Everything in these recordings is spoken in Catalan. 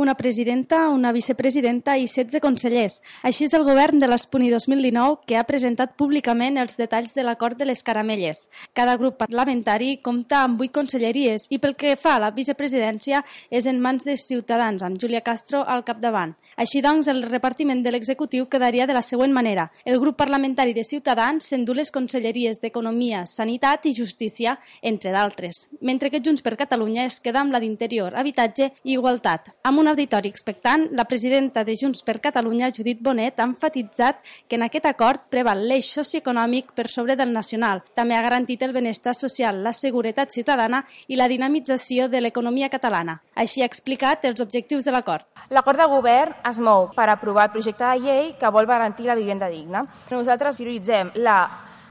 una presidenta, una vicepresidenta i 16 consellers. Així és el govern de l'Espuni 2019 que ha presentat públicament els detalls de l'acord de les caramelles. Cada grup parlamentari compta amb 8 conselleries i pel que fa a la vicepresidència és en mans de Ciutadans, amb Júlia Castro al capdavant. Així doncs, el repartiment de l'executiu quedaria de la següent manera. El grup parlamentari de Ciutadans s'endú les conselleries d'Economia, Sanitat i Justícia, entre d'altres, mentre que Junts per Catalunya es queda amb la d'Interior, Habitatge i Igualtat. Amb un auditori expectant, la presidenta de Junts per Catalunya, Judit Bonet, ha enfatitzat que en aquest acord preval l'eix socioeconòmic per sobre del nacional. També ha garantit el benestar social, la seguretat ciutadana i la dinamització de l'economia catalana. Així ha explicat els objectius de l'acord. L'acord de govern es mou per aprovar el projecte de llei que vol garantir la vivenda digna. Nosaltres prioritzem la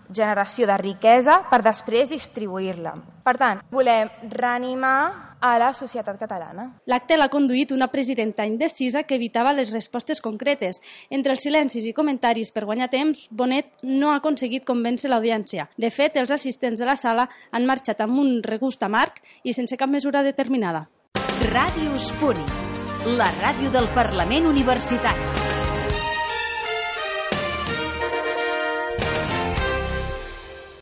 generació de riquesa per després distribuir-la. Per tant, volem reanimar a la societat catalana. L'acte l'ha conduït una presidenta indecisa que evitava les respostes concretes. Entre els silencis i comentaris per guanyar temps, Bonet no ha aconseguit convèncer l'audiència. De fet, els assistents de la sala han marxat amb un regust amarg i sense cap mesura determinada. Ràdio Espuri, la ràdio del Parlament Universitari.